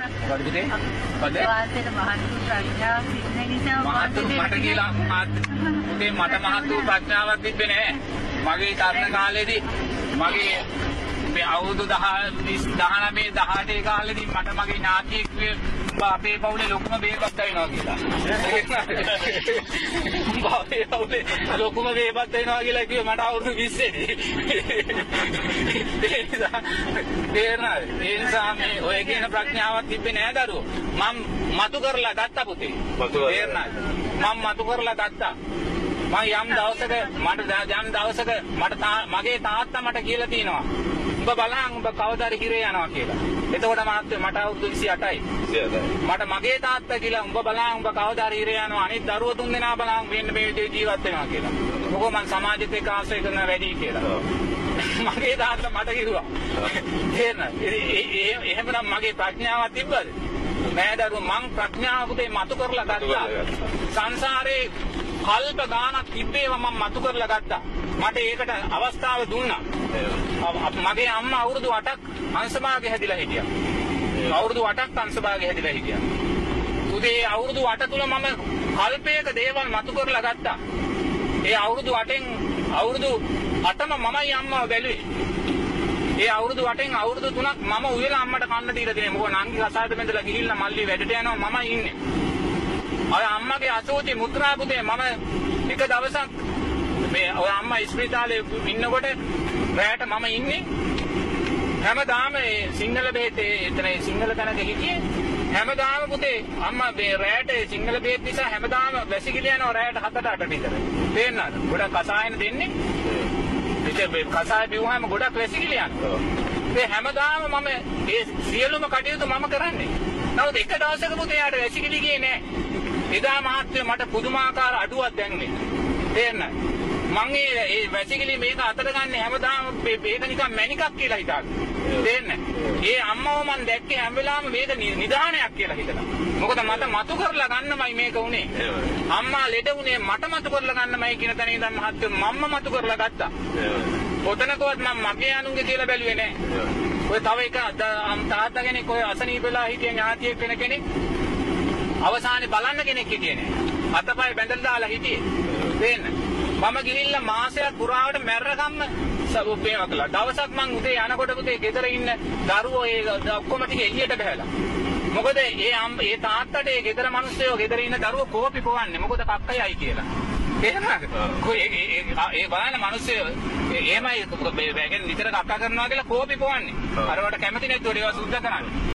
මොකද පුතේ? මොකද? වාසයට මහත් වූ ප්‍රඥාව සිටින නිසා මහත්තු මට කියලා මහත් පුතේ මට මහත් වූ ප්‍රඥාවක් තිබ්බේ නෑ. මගේ තරුණ කාලේදී මගේ අවුරුදු 10 19 18 කාලේදී මට මගේ ඥාතියෙක් අපේ පවුලේ ලොකුම බේබත් වෙනවා කියලා. අපේ පවුලේ ලොකුම බේබත් වෙනවා කියලා කිව්වේ මට අවුරුදු 20 දී. ඒ නිසා තේරෙනවද? ඒ නිසා මේ ඔය කියන ප්‍රඥාවක් තිබ්බේ නෑ දරුවෝ. මම මතු කරලා ගත්තා පුතේ. තේරෙනවද? මම මතු කරලා ගත්තා. මම යම් දවසක මට යම් දවසක මට මගේ තාත්තා මට කියලා තියෙනවා. උඹ බලන්න උඹ කවදාද හිරේ යනවා කියලා. එතකොට මහත්තයෝ මට අවුරුදු 28යි. මට මගේ තාත්තා කියලා උඹ බලන්න උඹ කවදාද හිරේ යනවා අනිත් දරුවෝ තුන් දෙනා බලන්න මෙන්න මේ විදිහට ජීවත් වෙනවා කියලා. මොකෝ මං සමාජෙත් එක්ක ආශ්‍රය කරන වැඩි කියලා. මගේ තාත්තා මට කිව්වා. තේරෙනවද? එහෙමනම් මගේ ප්‍රඥාවක් තිබ්බද? නෑ දරුවෝ මං ප්‍රඥාව පුතේ මතු කරලා ගත්තා. සංසාරේ කල්ප ගානක් තිබ්බේව මම මතු කරලා ගත්තා. මට ඒකට අවස්ථාව දුන්නා. මගේ අම්මා අවුරුදු 8ක් අංශභාගය හැදිලා හිටියා. අවුරුදු 8ක් අංශභාගය හැදිලා හිටියා. උදේ අවුරුදු 8 තුල මම කල්පයක දේවල් මතු කරලා ගත්තා. ඒ අවුරුදු 8න් අවුරුදු 8ම මමයි අම්මව බැලුවේ. ඒ අවුරුදු 8න් අවුරුදු 3ක් මම උයලා අම්මට කන්න දීලා තියෙනවා. මොකද නංගි කසාද බැඳලා ගිහිල්ලා මල්ලි වැඩට යනවා මමයි ඉන්නේ. අය අම්මගේ අසෝචි මුත්‍රා පුතේ මම එක දවසක් මේ ඔය අම්මා ඉස්පිරිතාලේ ඉන්නකොට රැයට මම ඉන්නේ. හැමදාම ඒ සිංහල බේතේ එතන ඒ සිංහල තැනක හිටියේ. හැමදාම පුතේ අම්මා මේ රැයට ඒ සිංහල බේත් නිසා හැමදාම වැසිකිලි යනවා රැයට 7ට 8ට විතර. තේරෙනවද ගොඩක් කසායන දෙන්නේ. ඉතින් මේ කසාය බිව්වම ගොඩක් වැසිකිලි යනවා. ඒ හැමදාම මම ඒ සියලුම කටයුතු මම කරන්නේ. නමුත් එක දවසක පුතේ යාට වැසිකිලි ගියේ නෑ. එදා මහත්තයෝ මට පුදුමාකාර අඩුවක් දැනුනේ තේරෙනවද? මං ඒ ඒ වැසිකිලි මේක අතට ගන්න හැමදාම මේ- මේක නිකන් මැණිකක් කියලා හිතාගෙන තේරෙන්නේ ඒ අම්මව මං දැක්කේ හැම වෙලාවෙම මේක නි- නිධානයක් කියලා හිතලා මොකද මට මතු කරලා ගන්නමයි මේක උනේ. අම්මා ලෙඩ උනේ මට මතු කරලා ගන්නමයි කියන තැන ඉඳන් මහත්තයෝ මම්ම මතු කරලා ගත්තා. කොතනකවත් මම මගේ අනුන්ගේ කියලා බැලුවේ නෑ ඔය තව එක තාත්තා කෙනෙක් ඔය අසනීප වෙලා හිටිය ඥාතියෙක් වෙන කෙනෙක් අවසානයේ බලන්න කෙනෙක් හිටියේ නෑ. අතපය බැඳලා දාලා හිටියේ. තේන්න. මම ගිහිල්ලා මාසයක් පුරාවට මැරරකම්ම සබුපේම කළා. දවසක් මං උදේ යනකොට පුතේ ගෙදර ඉන්න දරුවෝ ඒ ඔක්කොම ටික එළියට බහැලා. මොකද ඒ ඒ තාත්තට ඒ ගෙදර මිනිස්සුયો ගෙදර ඉන්න දරුවෝ කෝපි පොවන්නේ. මොකද කක්කයයි කියලා. කොයි ඒ ඒ- ඒ- ඒ බලන්න මිනිස්සු එහෙමයි වැගෙන නිතර කක්කා කරනවා කියලා කෝපි පොවන්නේ. අරවට කැමති නැතුව ඒවා සුද්ධ කරන්නේ.